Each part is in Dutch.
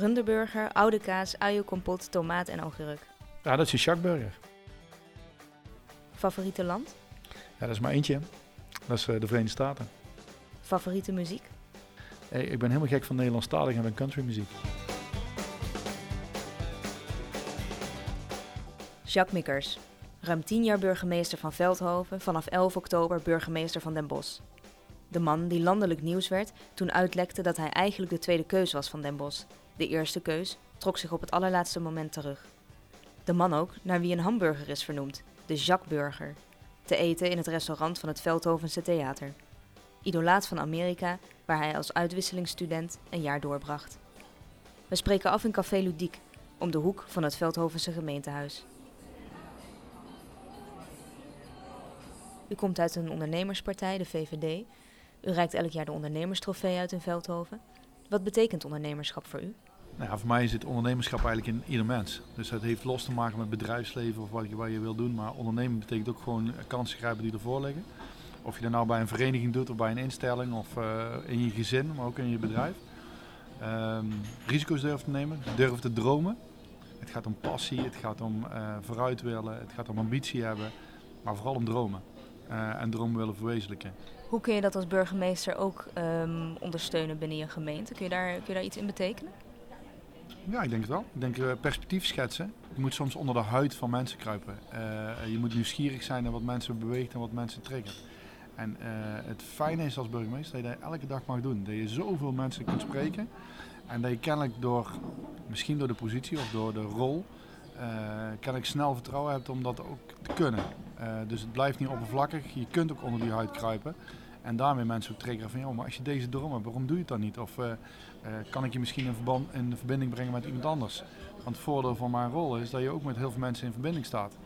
runderburger, oude kaas, uienkompot, tomaat en augurk. Ja, dat is een Shackburger. Favoriete land? Ja, dat is maar eentje. Dat is eh, de Verenigde Staten. Favoriete muziek? Hey, ik ben helemaal gek van Nederlandstalig en van countrymuziek. Jacques Mikkers. Ruim 10 jaar burgemeester van Veldhoven, vanaf 11 oktober burgemeester van Den Bosch. De man die landelijk nieuws werd toen uitlekte dat hij eigenlijk de tweede keus was van Den Bosch. De eerste keus trok zich op het allerlaatste moment terug. De man ook naar wie een hamburger is vernoemd, de Jacques Burger. Te eten in het restaurant van het Veldhovense Theater. Idolaat van Amerika, waar hij als uitwisselingsstudent een jaar doorbracht. We spreken af in Café Ludiek, om de hoek van het Veldhovense gemeentehuis. U komt uit een ondernemerspartij, de VVD. U reikt elk jaar de ondernemerstrofee uit in Veldhoven. Wat betekent ondernemerschap voor u? Nou voor mij het ondernemerschap eigenlijk in ieder mens. Dus het heeft los te maken met bedrijfsleven of wat je, wat je wil doen. Maar ondernemen betekent ook gewoon kansen grijpen die ervoor liggen. Of je dat nou bij een vereniging doet of bij een instelling of uh, in je gezin, maar ook in je bedrijf. Um, risico's durven te nemen, durven te dromen. Het gaat om passie, het gaat om uh, vooruit willen, het gaat om ambitie hebben, maar vooral om dromen. Uh, en dromen willen verwezenlijken. Hoe kun je dat als burgemeester ook um, ondersteunen binnen je gemeente? Kun je, daar, kun je daar iets in betekenen? Ja, ik denk het wel. Ik denk uh, perspectief schetsen. Je moet soms onder de huid van mensen kruipen. Uh, je moet nieuwsgierig zijn naar wat mensen beweegt en wat mensen triggert. En uh, het fijne is als burgemeester dat je dat elke dag mag doen. Dat je zoveel mensen kunt spreken. En dat je kennelijk door, misschien door de positie of door de rol, kennelijk snel vertrouwen hebt om dat ook te kunnen. Uh, dus het blijft niet oppervlakkig. Je kunt ook onder die huid kruipen. En daarmee mensen ook triggeren van, joh, maar als je deze droom hebt, waarom doe je het dan niet? Of uh, kan ik je misschien in, verband, in verbinding brengen met iemand anders? Want het voordeel van mijn rol is dat je ook met heel veel mensen in verbinding staat.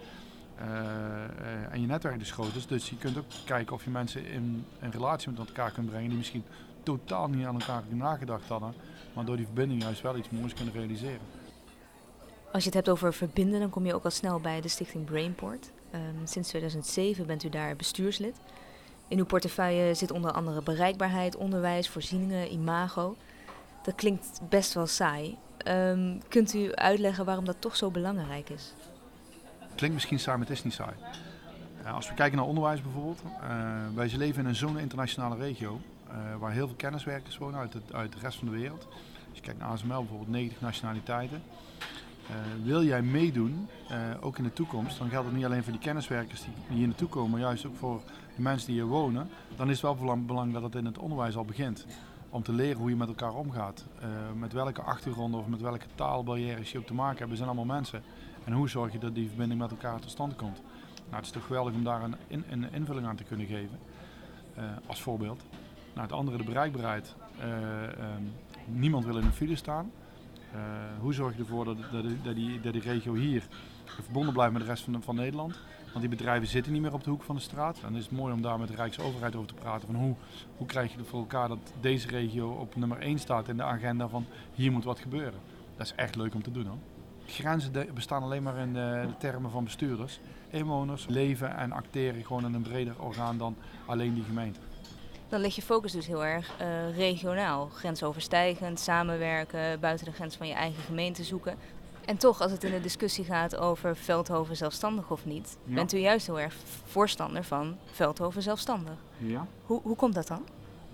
En je netwerk is groot is. Dus je kunt ook kijken of je mensen in een relatie met elkaar kunt brengen die misschien totaal niet aan elkaar nagedacht hadden, maar door die verbinding juist wel iets moois kunnen realiseren. Als je het hebt over verbinden, dan kom je ook al snel bij de stichting Brainport. Um, sinds 2007 bent u daar bestuurslid. In uw portefeuille zit onder andere bereikbaarheid, onderwijs, voorzieningen, imago. Dat klinkt best wel saai. Um, kunt u uitleggen waarom dat toch zo belangrijk is? Klinkt misschien saai, maar het is niet saai. Uh, als we kijken naar onderwijs bijvoorbeeld. Uh, wij leven in een zo'n internationale regio. Uh, waar heel veel kenniswerkers wonen uit, het, uit de rest van de wereld. Als je kijkt naar ASML bijvoorbeeld, 90 nationaliteiten. Uh, wil jij meedoen, uh, ook in de toekomst, dan geldt het niet alleen voor die kenniswerkers die, hier naartoe komen, maar juist ook voor de mensen die hier wonen. Dan is het wel van belang dat het in het onderwijs al begint. Om te leren hoe je met elkaar omgaat. Uh, met welke achtergronden of met welke taalbarrières je ook te maken hebt. Zijn allemaal mensen. En hoe zorg je dat die verbinding met elkaar tot stand komt? Nou, het is toch geweldig om daar een, een invulling aan te kunnen geven. als voorbeeld. Nou, het andere, de bereikbaarheid. Um, niemand wil in een file staan. Uh, hoe zorg je ervoor dat, dat, dat, die, dat regio hier verbonden blijft met de rest van, van Nederland? Want die bedrijven zitten niet meer op de hoek van de straat. En dan is het mooi om daar met de Rijksoverheid over te praten. Van hoe, hoe krijg je het voor elkaar dat deze regio op nummer 1 staat in de agenda van hier moet wat gebeuren. Dat is echt leuk om te doen hoor. Grenzen bestaan alleen maar in de, de termen van bestuurders. Inwoners leven en acteren gewoon in een breder orgaan dan alleen die gemeente dan ligt je focus dus heel erg uh, regionaal. Grensoverstijgend, samenwerken, buiten de grens van je eigen gemeente zoeken. En toch, als het in de discussie gaat over Veldhoven zelfstandig of niet, ja. bent u juist heel erg voorstander van Veldhoven zelfstandig. Ja. Hoe, hoe komt dat dan?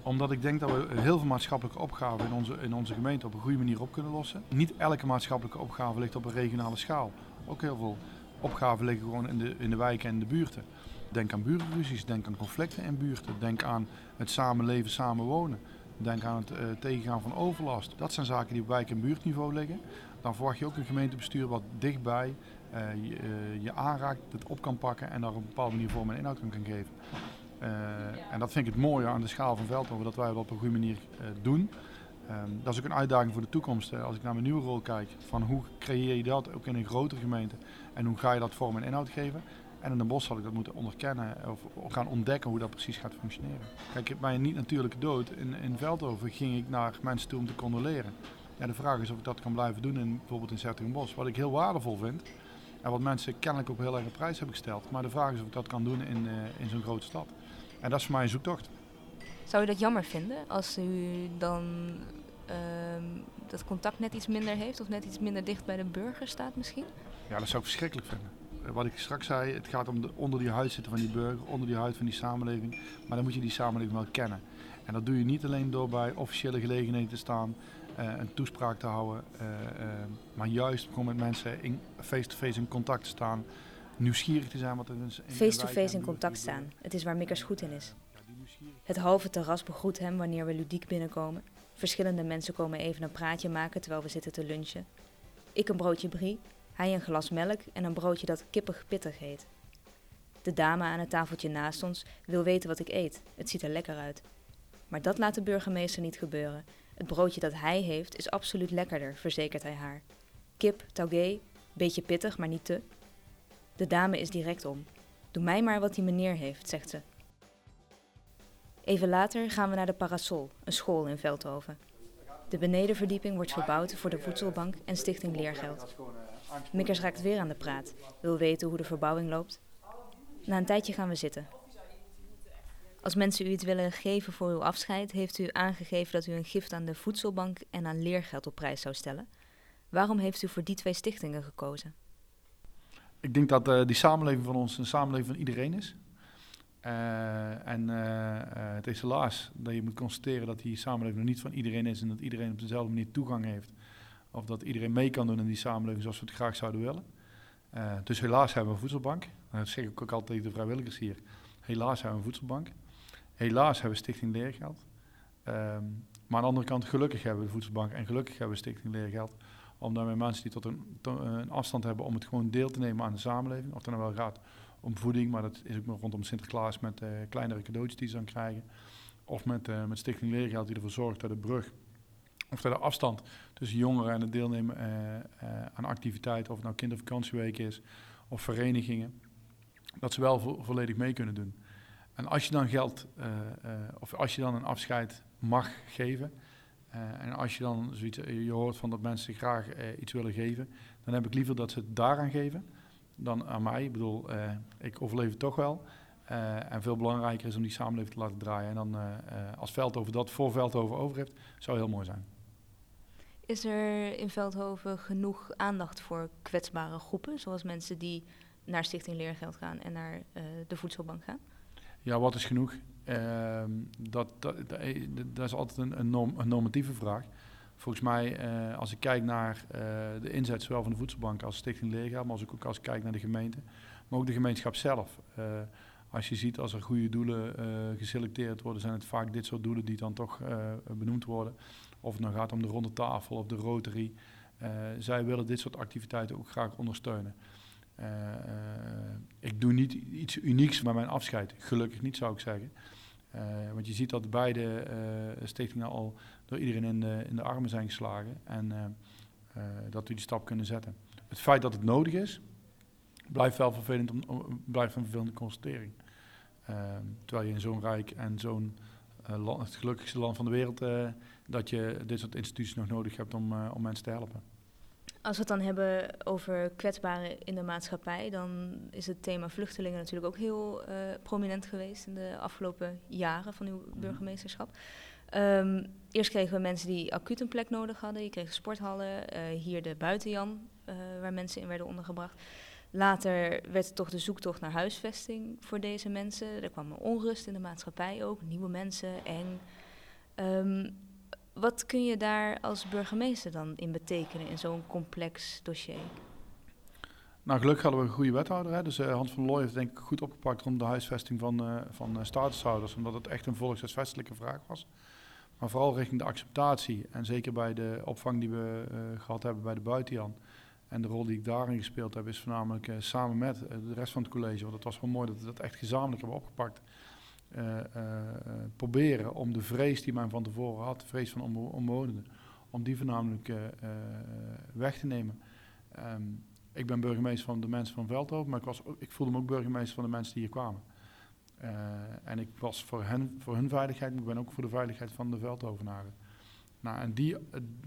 Omdat ik denk dat we heel veel maatschappelijke opgaven in onze, in onze gemeente op een goede manier op kunnen lossen. Niet elke maatschappelijke opgave ligt op een regionale schaal. Ook heel veel opgaven liggen gewoon in de, in de wijken en de buurten. Denk aan buurtruzies, denk aan conflicten in buurten, denk aan het samenleven, samenwonen. Denk aan het uh, tegengaan van overlast. Dat zijn zaken die op wijk- en buurtniveau liggen. Dan verwacht je ook een gemeentebestuur wat dichtbij uh, je, uh, je, aanraakt, het op kan pakken en daar op een bepaalde manier vorm en inhoud kan geven. en dat vind ik het mooie aan de schaal van Veldhoven, dat wij dat op een goede manier doen. Um, dat is ook een uitdaging voor de toekomst. Als ik naar mijn nieuwe rol kijk, van hoe creëer je dat ook in een grotere gemeente en hoe ga je dat vorm en inhoud geven. En in de bos had ik dat moeten onderkennen of gaan ontdekken hoe dat precies gaat functioneren. Kijk, bij een niet-natuurlijke dood in, in Veldhoven ging ik naar mensen toe om te condoleren. Ja, de vraag is of ik dat kan blijven doen in, bijvoorbeeld in Zertingenbos. Wat ik heel waardevol vind en wat mensen kennelijk ook heel erg op prijs hebben gesteld. Maar de vraag is of ik dat kan doen in, uh, in zo'n grote stad. En dat is voor mij een zoektocht. Zou u dat jammer vinden als u dan ehm, dat contact net iets minder heeft of net iets minder dicht bij de burger staat misschien? Ja, dat zou ik verschrikkelijk vinden. Eh, wat ik straks zei, het gaat om de, onder die huid zitten van die burger, onder die huid van die samenleving. Maar dan moet je die samenleving wel kennen. En dat doe je niet alleen door bij officiële gelegenheden te staan, uh, een toespraak te houden, uh, maar juist gewoon met mensen in face-to-face in contact te staan, nieuwsgierig te zijn. Face-to-face in contact staan, het is waar Mikkers goed in is. Het halve terras begroet hem wanneer we ludiek binnenkomen. Verschillende mensen komen even een praatje maken terwijl we zitten te lunchen. Ik een broodje brie, hij een glas melk en een broodje dat kippig pittig heet. De dame aan het tafeltje naast ons wil weten wat ik eet. Het ziet er lekker uit. Maar dat laat de burgemeester niet gebeuren. Het broodje dat hij heeft is absoluut lekkerder, verzekert hij haar. Kip, taugé, beetje pittig, maar niet te. De dame is direct om. Doe mij maar wat die meneer heeft, zegt ze. Even later gaan we naar de Parasol, een school in Veldhoven. De benedenverdieping wordt verbouwd voor de voedselbank en Stichting Leergeld. Mikkers raakt weer aan de praat, wil weten hoe de verbouwing loopt. Na een tijdje gaan we zitten. Als mensen u iets willen geven voor uw afscheid, heeft u aangegeven dat u een gift aan de voedselbank en aan leergeld op prijs zou stellen. Waarom heeft u voor die twee stichtingen gekozen? Ik denk dat uh, die samenleving van ons een samenleving van iedereen is. Uh, en uh, het is helaas dat je moet constateren dat die samenleving nog niet van iedereen is en dat iedereen op dezelfde manier toegang heeft. Of dat iedereen mee kan doen in die samenleving zoals we het graag zouden willen. dus helaas hebben we een voedselbank. Dat zeg ik ook altijd tegen de vrijwilligers hier. Helaas hebben we een voedselbank. Helaas hebben we Stichting Leergeld. Um, maar aan de andere kant, gelukkig hebben we de voedselbank en gelukkig hebben we Stichting Leergeld. Omdat we mensen die tot een, een, afstand hebben om het gewoon deel te nemen aan de samenleving. Of het nou wel gaat om voeding, maar dat is ook nog rondom Sinterklaas met uh, kleinere cadeautjes die ze dan krijgen. Of met, uh, met Stichting Leergeld die ervoor zorgt dat de brug of de afstand tussen jongeren en het deelnemen uh, aan activiteiten, of het nou kindervakantieweek is of verenigingen, dat ze wel vo volledig mee kunnen doen. En als je dan geld, uh, uh, of als je dan een afscheid mag geven, uh, en als je dan zoiets, je hoort van dat mensen graag iets willen geven, dan heb ik liever dat ze het daaraan geven dan aan mij. Ik bedoel, ik overleef het toch wel. en veel belangrijker is om die samenleving te laten draaien. En dan als Veldhoven dat voor Veldhoven over heeft, zou heel mooi zijn. Is er in Veldhoven genoeg aandacht voor kwetsbare groepen, zoals mensen die naar Stichting Leergeld gaan en naar de voedselbank gaan? Ja, wat is genoeg? Uh, dat, dat, dat, is altijd een, een, norm, een normatieve vraag. Volgens mij, uh, als ik kijk naar de inzet zowel van de voedselbank als Stichting Leergeld, maar als ik ook als ik kijk naar de gemeente, maar ook de gemeenschap zelf. Als je ziet als er goede doelen geselecteerd worden, zijn het vaak dit soort doelen die dan toch benoemd worden. Of het nou gaat om de ronde tafel of de rotary. zij willen dit soort activiteiten ook graag ondersteunen. Uh, ik doe niet iets unieks met mijn afscheid. Gelukkig niet, zou ik zeggen. Want je ziet dat beide stichtingen al door iedereen in de, in de armen zijn geslagen. En dat we die stap kunnen zetten. Het feit dat het nodig is, blijft wel vervelend om, blijft een vervelende constatering. terwijl je in zo'n rijk en zo'n het gelukkigste land van de wereld, dat je dit soort instituties nog nodig hebt om, om mensen te helpen. Als we het dan hebben over kwetsbaren in de maatschappij, dan is het thema vluchtelingen natuurlijk ook heel uh, prominent geweest in de afgelopen jaren van uw mhm. burgemeesterschap. Um, eerst kregen we mensen die acuut een plek nodig hadden. Je kreeg sporthallen, uh, hier de buitenjan, uh, waar mensen in werden ondergebracht. Later werd het toch de zoektocht naar huisvesting voor deze mensen. Er kwam onrust in de maatschappij ook, nieuwe mensen, eng. Um, wat kun je daar als burgemeester dan in betekenen in zo'n complex dossier? Nou, gelukkig hadden we een goede wethouder. Hè? Dus uh, Hans van Looy heeft denk ik goed opgepakt rond de huisvesting van, uh, van uh, statushouders, omdat het echt een volkshuisvestelijke vraag was. Maar vooral richting de acceptatie en zeker bij de opvang die we gehad hebben bij de buitenjan. En de rol die ik daarin gespeeld heb, is voornamelijk samen met de rest van het college. Want het was wel mooi dat we dat echt gezamenlijk hebben opgepakt. Uh, uh, proberen om de vrees die men van tevoren had, de vrees van omwonenden, om die voornamelijk uh, weg te nemen. Um, ik ben burgemeester van de mensen van Veldhoven, maar ik, was ik voelde me ook burgemeester van de mensen die hier kwamen. en ik was voor, hen, voor hun veiligheid, maar ik ben ook voor de veiligheid van de Veldhovenaren. Nou, en die,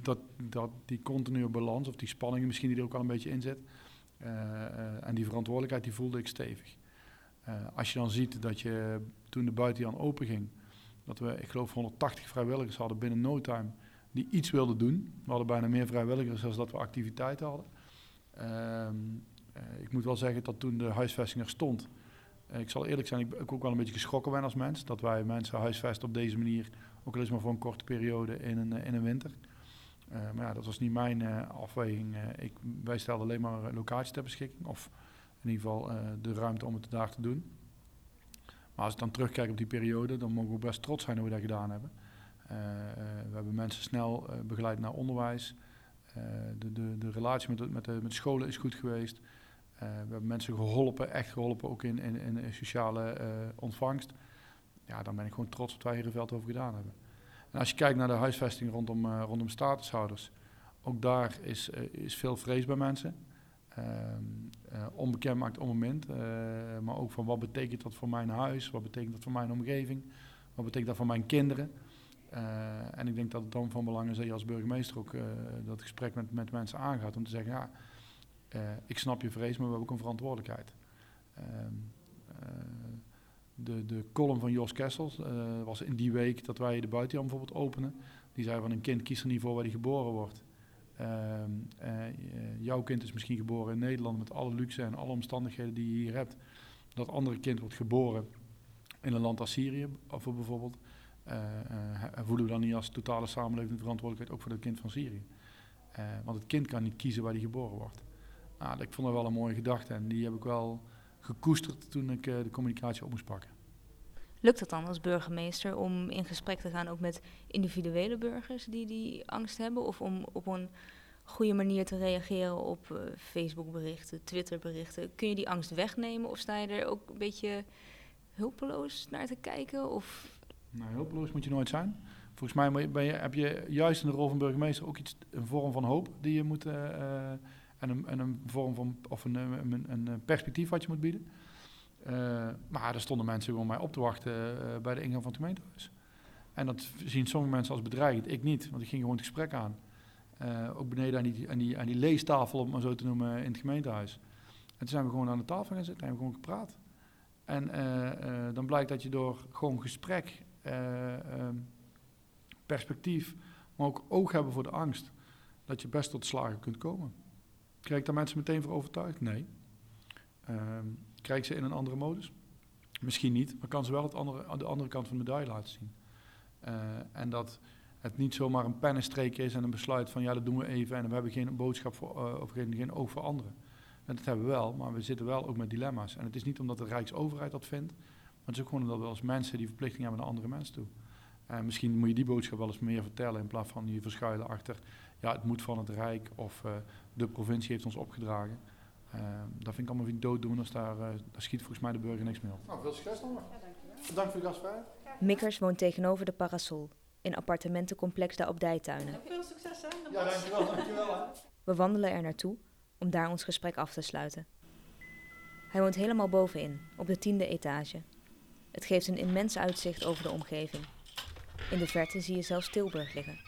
dat, dat, die continue balans, of die spanningen misschien die er ook al een beetje in zit, en die verantwoordelijkheid, die voelde ik stevig. Uh, als je dan ziet dat je toen de buitenjan open ging, dat we, ik geloof, 180 vrijwilligers hadden binnen no time die iets wilden doen. We hadden bijna meer vrijwilligers dan dat we activiteiten hadden. Ehm, ik moet wel zeggen dat toen de huisvesting er stond, ik zal eerlijk zijn, ik, ook wel een beetje geschrokken ben als mens. Dat wij mensen huisvesten op deze manier, ook al is maar voor een korte periode in een, in een winter. maar ja, dat was niet mijn afweging. ik, wij stelden alleen maar locatie ter beschikking. Of in ieder geval de ruimte om het daar te doen. Maar als ik dan terugkijk op die periode, dan mogen we best trots zijn hoe we dat gedaan hebben. Uh, we hebben mensen snel begeleid naar onderwijs. de, de, de relatie met, de, met, de, met scholen is goed geweest. we hebben mensen geholpen, echt geholpen, ook in, in, in sociale ontvangst. Ja, dan ben ik gewoon trots wat wij hier in Veld over gedaan hebben. En als je kijkt naar de huisvesting rondom, rondom statushouders, ook daar is, is veel vrees bij mensen. Uh, onbekend maakt op moment. Uh, maar ook van wat betekent dat voor mijn huis, wat betekent dat voor mijn omgeving, wat betekent dat voor mijn kinderen. Uh, en ik denk dat het dan van belang is dat je als burgemeester ook dat gesprek met, met mensen aangaat om te zeggen, ja, ik snap je vrees, maar we hebben ook een verantwoordelijkheid. Ehm, de, de column van Jos Kessels was in die week dat wij de buitenjam bijvoorbeeld openen. Die zei van een kind kiest er niet voor waar hij geboren wordt. Ehm, eh, eh, jouw kind is misschien geboren in Nederland met alle luxe en alle omstandigheden die je hier hebt. Dat andere kind wordt geboren in een land als Syrië, of bijvoorbeeld. Uh, voelen we dan niet als totale samenleving de verantwoordelijkheid ook voor het kind van Syrië? want het kind kan niet kiezen waar hij geboren wordt. Nou, ik vond dat wel een mooie gedachte en die heb ik wel gekoesterd toen ik de communicatie op moest pakken. Lukt het dan als burgemeester om in gesprek te gaan ook met individuele burgers die die angst hebben? Of om op een goede manier te reageren op uh, Facebook-berichten, Twitter-berichten? Kun je die angst wegnemen of sta je er ook een beetje hulpeloos naar te kijken? Of? Nou, hulpeloos moet je nooit zijn. Volgens mij ben je, heb je juist in de rol van burgemeester ook iets, een vorm van hoop die je moet. Uh, en, een, en een vorm van. of een, een, een perspectief wat je moet bieden. Uh, maar er stonden mensen gewoon mij op te wachten uh, bij de ingang van het gemeentehuis. En dat zien sommige mensen als bedreigend, ik niet, want ik ging gewoon het gesprek aan. Uh, ook beneden aan die, aan, die, aan die leestafel, om het maar zo te noemen, in het gemeentehuis. En toen zijn we gewoon aan de tafel gaan zitten en hebben we gewoon gepraat. En dan blijkt dat je door gewoon gesprek, ehm, perspectief, maar ook oog hebben voor de angst, dat je best tot slagen kunt komen. Krijg ik daar mensen meteen voor overtuigd? Nee. Ehm, Krijg ze in een andere modus? Misschien niet, maar kan ze wel het andere, de andere kant van de medaille laten zien. Uh, en dat het niet zomaar een pennenstreek is en een besluit van ja, dat doen we even en we hebben geen boodschap voor, uh, of geen, oog voor anderen. En dat hebben we wel, maar we zitten wel ook met dilemma's. En het is niet omdat de Rijksoverheid dat vindt, maar het is ook gewoon omdat we als mensen die verplichting hebben naar andere mensen toe. En misschien moet je die boodschap wel eens meer vertellen in plaats van je verschuilen achter, ja, het moet van het Rijk of uh, de provincie heeft ons opgedragen. Uh, dat vind ik allemaal weer dooddoeners. Daar, uh, daar schiet volgens mij de burger niks meer op. Nou, veel succes dan maar. Ja, dankjewel. Dank voor de gastvrijheid. Mikkers woont tegenover de Parasol in appartementencomplex de Opdijtuinen. veel succes hè. Ja, dankjewel. dankjewel hè. We wandelen er naartoe om daar ons gesprek af te sluiten. Hij woont helemaal bovenin, op de tiende etage. Het geeft een immens uitzicht over de omgeving. In de verte zie je zelfs Tilburg liggen.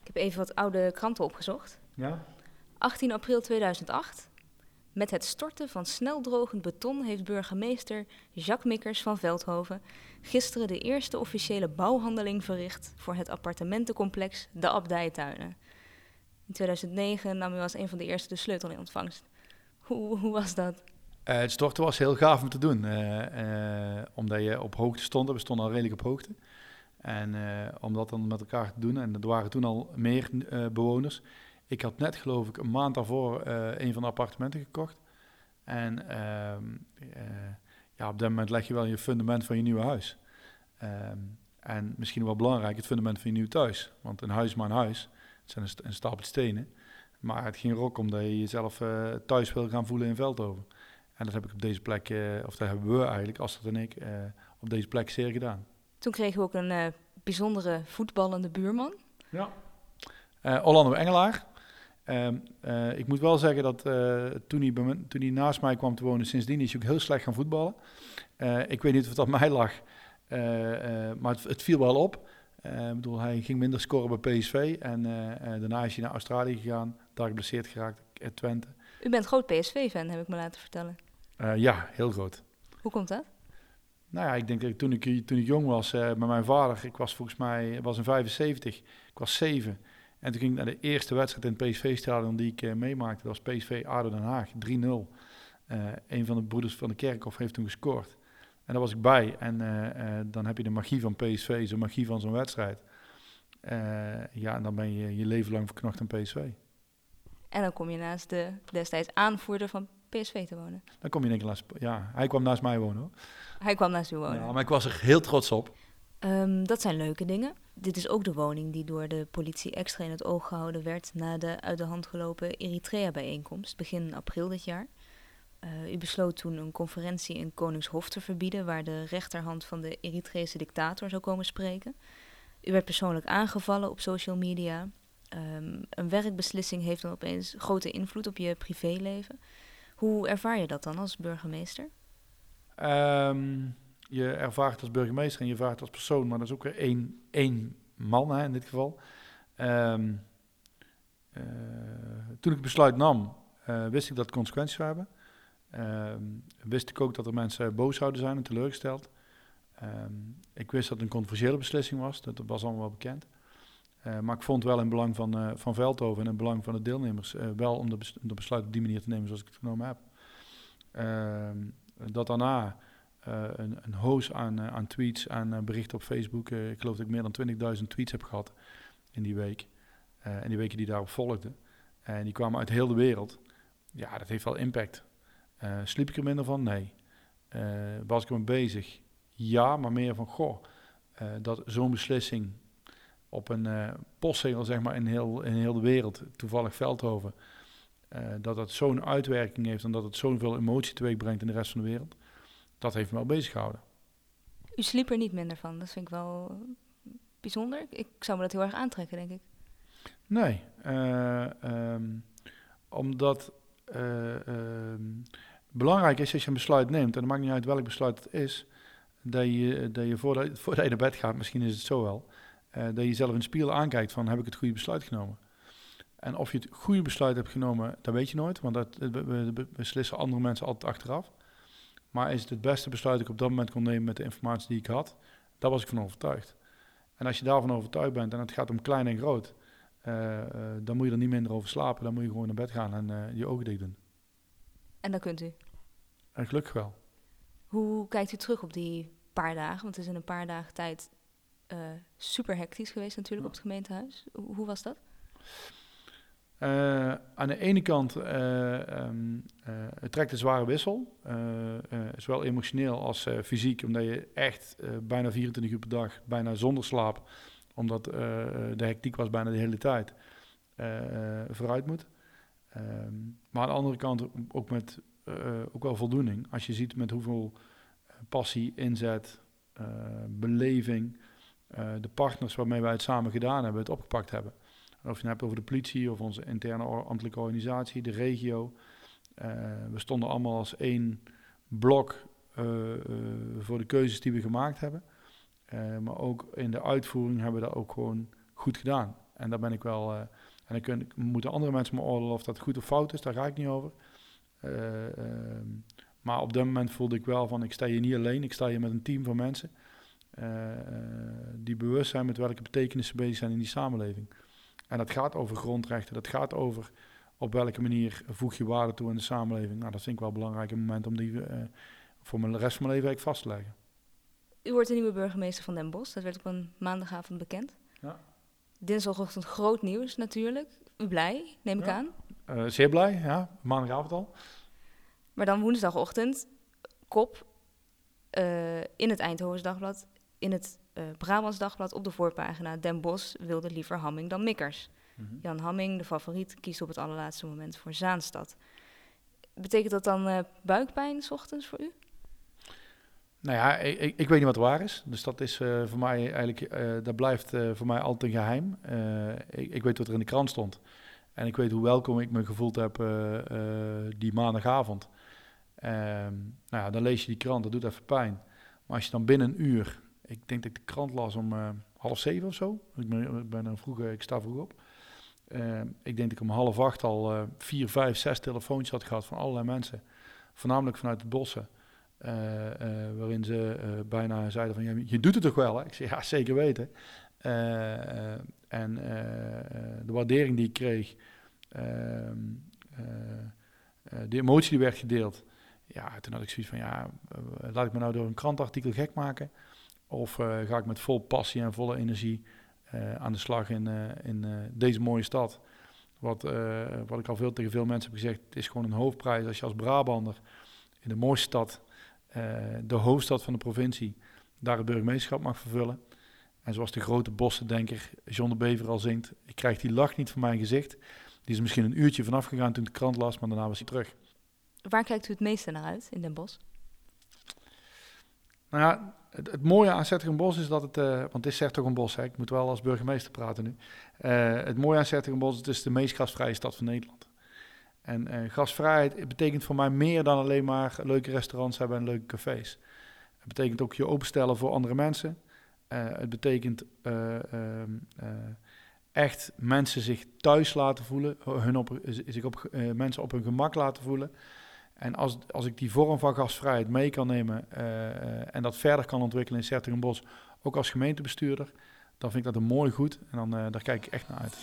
Ik heb even wat oude kranten opgezocht. Ja? 18 april 2008. Met het storten van sneldrogend beton heeft burgemeester Jacques Mikkers van Veldhoven gisteren de eerste officiële bouwhandeling verricht voor het appartementencomplex De Abdijtuinen. In 2009 nam u als een van de eerste de sleutel in ontvangst. Hoe, hoe was dat? Uh, het storten was heel gaaf om te doen, uh, uh, omdat je op hoogte stond. We stonden al redelijk op hoogte. En om dat dan met elkaar te doen, en er waren toen al meer bewoners, ik had net, geloof ik, een maand daarvoor uh, een van de appartementen gekocht. En uh, uh, ja, op dat moment leg je wel je fundament van je nieuwe huis. Um, en misschien wel belangrijk, het fundament van je nieuw thuis. Want een huis is maar een huis. Het zijn een, een stapel stenen. Maar het ging er ook om dat je jezelf uh, thuis wil gaan voelen in Veldhoven. En dat heb ik op deze plek, of dat hebben we eigenlijk, Astrid en ik, op deze plek zeer gedaan. Toen kregen we ook een bijzondere voetballende buurman. Ja. Orlando Engelaar, Um, uh, ik moet wel zeggen dat uh, toen, hij toen hij naast mij kwam te wonen, sindsdien is hij ook heel slecht gaan voetballen. Uh, ik weet niet of het aan mij lag, maar het, het, viel wel op. Ik bedoel, hij ging minder scoren bij PSV en daarna is hij naar Australië gegaan, daar geblesseerd geraakt, Twente. U bent groot PSV-fan, heb ik me laten vertellen. ja, heel groot. Hoe komt dat? Nou ja, ik denk dat toen ik, toen ik jong was met mijn vader, ik was volgens mij was in 75, ik was 7. En toen ging ik naar de eerste wedstrijd in het PSV-stadion die ik uh, meemaakte. Dat was PSV ADO Den Haag, 3-0. Uh, een van de broeders van de Kerkhof heeft toen gescoord. En daar was ik bij. En dan heb je de magie van PSV, de magie van zo'n wedstrijd. ja, en dan ben je je leven lang verknocht aan PSV. En dan kom je naast de destijds aanvoerder van PSV te wonen. Dan kom je denk ik naast... Ja, hij kwam naast mij wonen hoor. Hij kwam naast u wonen. Ja, maar ik was er heel trots op. Um, dat zijn leuke dingen. Dit is ook de woning die door de politie extra in het oog gehouden werd na de uit de hand gelopen Eritrea-bijeenkomst begin april dit jaar. Uh, u besloot toen een conferentie in Koningshof te verbieden, waar de rechterhand van de Eritreese dictator zou komen spreken. U werd persoonlijk aangevallen op social media. Um, een werkbeslissing heeft dan opeens grote invloed op je privéleven. Hoe ervaar je dat dan als burgemeester? Um, je ervaart als burgemeester en je ervaart als persoon, maar dat is ook weer één, één man hè, in dit geval. Um, uh, toen ik het besluit nam, uh, wist ik dat het consequenties zou hebben. Um, wist ik ook dat er mensen boos zouden zijn en teleurgesteld. ik wist dat het een controversiële beslissing was, dat was allemaal wel bekend. Uh, maar ik vond wel in belang van, van Veldhoven en in belang van de deelnemers wel om de, de, besluit op die manier te nemen zoals ik het genomen heb. Ehm, dat daarna een, een hoos aan, aan tweets, aan berichten op Facebook, ik geloof dat ik meer dan 20.000 tweets heb gehad in die week. en die weken die daarop volgden. En die kwamen uit heel de wereld. Ja, dat heeft wel impact. sliep ik er minder van? Nee. was ik ermee bezig? Ja, maar meer van, goh, dat zo'n beslissing op een uh, zeg maar, in, heel, in heel de wereld, toevallig Veldhoven, dat dat zo'n uitwerking heeft en dat het zoveel emotie teweeg brengt in de rest van de wereld, dat heeft me wel bezig gehouden. U sliep er niet minder van, dat vind ik wel bijzonder. Ik zou me dat heel erg aantrekken, denk ik. Nee, uh, um, omdat ehm, belangrijk is als je een besluit neemt, en het maakt niet uit welk besluit het is, dat je, dat je voordat, voordat je naar bed gaat, misschien is het zo wel, uh, dat je jezelf in de spiegel aankijkt van heb ik het goede besluit genomen. En of je het goede besluit hebt genomen, dat weet je nooit, want dat we, beslissen andere mensen altijd achteraf. Maar is het het beste besluit dat ik op dat moment kon nemen met de informatie die ik had? Daar was ik van overtuigd. En als je daarvan overtuigd bent en het gaat om klein en groot, uh, uh, dan moet je er niet minder over slapen. Dan moet je gewoon naar bed gaan en je ogen dicht doen. En dat kunt u? En gelukkig wel. Hoe kijkt u terug op die paar dagen? Want het is in een paar dagen tijd uh, super hectisch geweest natuurlijk op het gemeentehuis. Hoe, was dat? Uh, aan de ene kant um, het trekt een zware wissel, zowel emotioneel als fysiek, omdat je echt bijna 24 uur per dag, bijna zonder slaap, omdat de hectiek was bijna de hele tijd, vooruit moet. Um, maar aan de andere kant ook met ook wel voldoening, als je ziet met hoeveel passie, inzet, beleving, de partners waarmee wij het samen gedaan hebben, het opgepakt hebben. Of je het hebt over de politie of onze interne ambtelijke organisatie, de regio. Uh, we stonden allemaal als één blok uh, voor de keuzes die we gemaakt hebben. maar ook in de uitvoering hebben we dat ook gewoon goed gedaan. En daar ben ik wel. en dan moeten andere mensen me oordelen of dat goed of fout is, daar ga ik niet over. Ehm, maar op dat moment voelde ik wel van ik sta hier niet alleen, ik sta hier met een team van mensen. Eh, eh, die bewust zijn met welke betekenis ze bezig zijn in die samenleving. En dat gaat over grondrechten, dat gaat over op welke manier voeg je waarde toe in de samenleving. Nou, dat vind ik wel een belangrijk moment om die uh, voor mijn rest van mijn leven eigenlijk vast te leggen. U wordt de nieuwe burgemeester van Den Bosch, dat werd op een maandagavond bekend. Ja. Dinsdagochtend groot nieuws natuurlijk. U blij, neem ik aan? Uh, zeer blij, ja. Maandagavond al. Maar dan woensdagochtend, kop uh, in het Eindhovens Dagblad in het uh, Brabants Dagblad op de voorpagina... Den Bos wilde liever Hamming dan Mikkers. Mhm. Jan Hamming, de favoriet, kiest op het allerlaatste moment voor Zaanstad. Betekent dat dan uh, buikpijn s ochtends voor u? Nou ja, ik, ik, weet niet wat waar is. Dus dat is uh, voor mij eigenlijk, uh, dat blijft uh, voor mij altijd een geheim. Ik, ik, weet wat er in de krant stond. En ik weet hoe welkom ik me gevoeld heb die maandagavond. Ehm, nou ja, dan lees je die krant, dat doet even pijn. Maar als je dan binnen een uur ik denk dat ik de krant las om uh, half zeven of zo. Ik ben, ik vroeg, ik sta vroeg op. Uh, ik denk dat ik om half acht al uh, vier, vijf, zes telefoontjes had gehad van allerlei mensen. Voornamelijk vanuit de bossen. waarin ze bijna zeiden van, je doet het toch wel? Hè? Ik zei, ja, zeker weten. en de waardering die ik kreeg, ehm, de emotie die werd gedeeld, ja, toen had ik zoiets van, ja, laat ik me nou door een krantartikel gek maken? Of ga ik met vol passie en volle energie aan de slag in, in deze mooie stad? Wat, wat ik al veel tegen veel mensen heb gezegd, het is gewoon een hoofdprijs als je als Brabander in de mooiste stad, de hoofdstad van de provincie, daar het burgemeesterschap mag vervullen. En zoals de grote bossendenker John de Bever al zingt, ik krijg die lach niet van mijn gezicht. Die is misschien een uurtje vanaf gegaan toen de krant las, maar daarna was hij terug. Waar kijkt u het meeste naar uit in Den Bosch? Nou ja, het, mooie aan Bos is dat het, uh, want het is Bos, hè, ik moet wel als burgemeester praten nu. Uh, het mooie aan Bos is het is de meest gasvrije stad van Nederland. En uh, gasvrijheid betekent voor mij meer dan alleen maar leuke restaurants hebben en leuke cafés. Het betekent ook je openstellen voor andere mensen. het betekent ehm, echt mensen zich thuis laten voelen, hun op, zich op, mensen op hun gemak laten voelen. En als, als ik die vorm van gasvrijheid mee kan nemen uh, en dat verder kan ontwikkelen in Sertogenbos, ook als gemeentebestuurder, dan vind ik dat een mooi goed en dan, uh, daar kijk ik echt naar uit.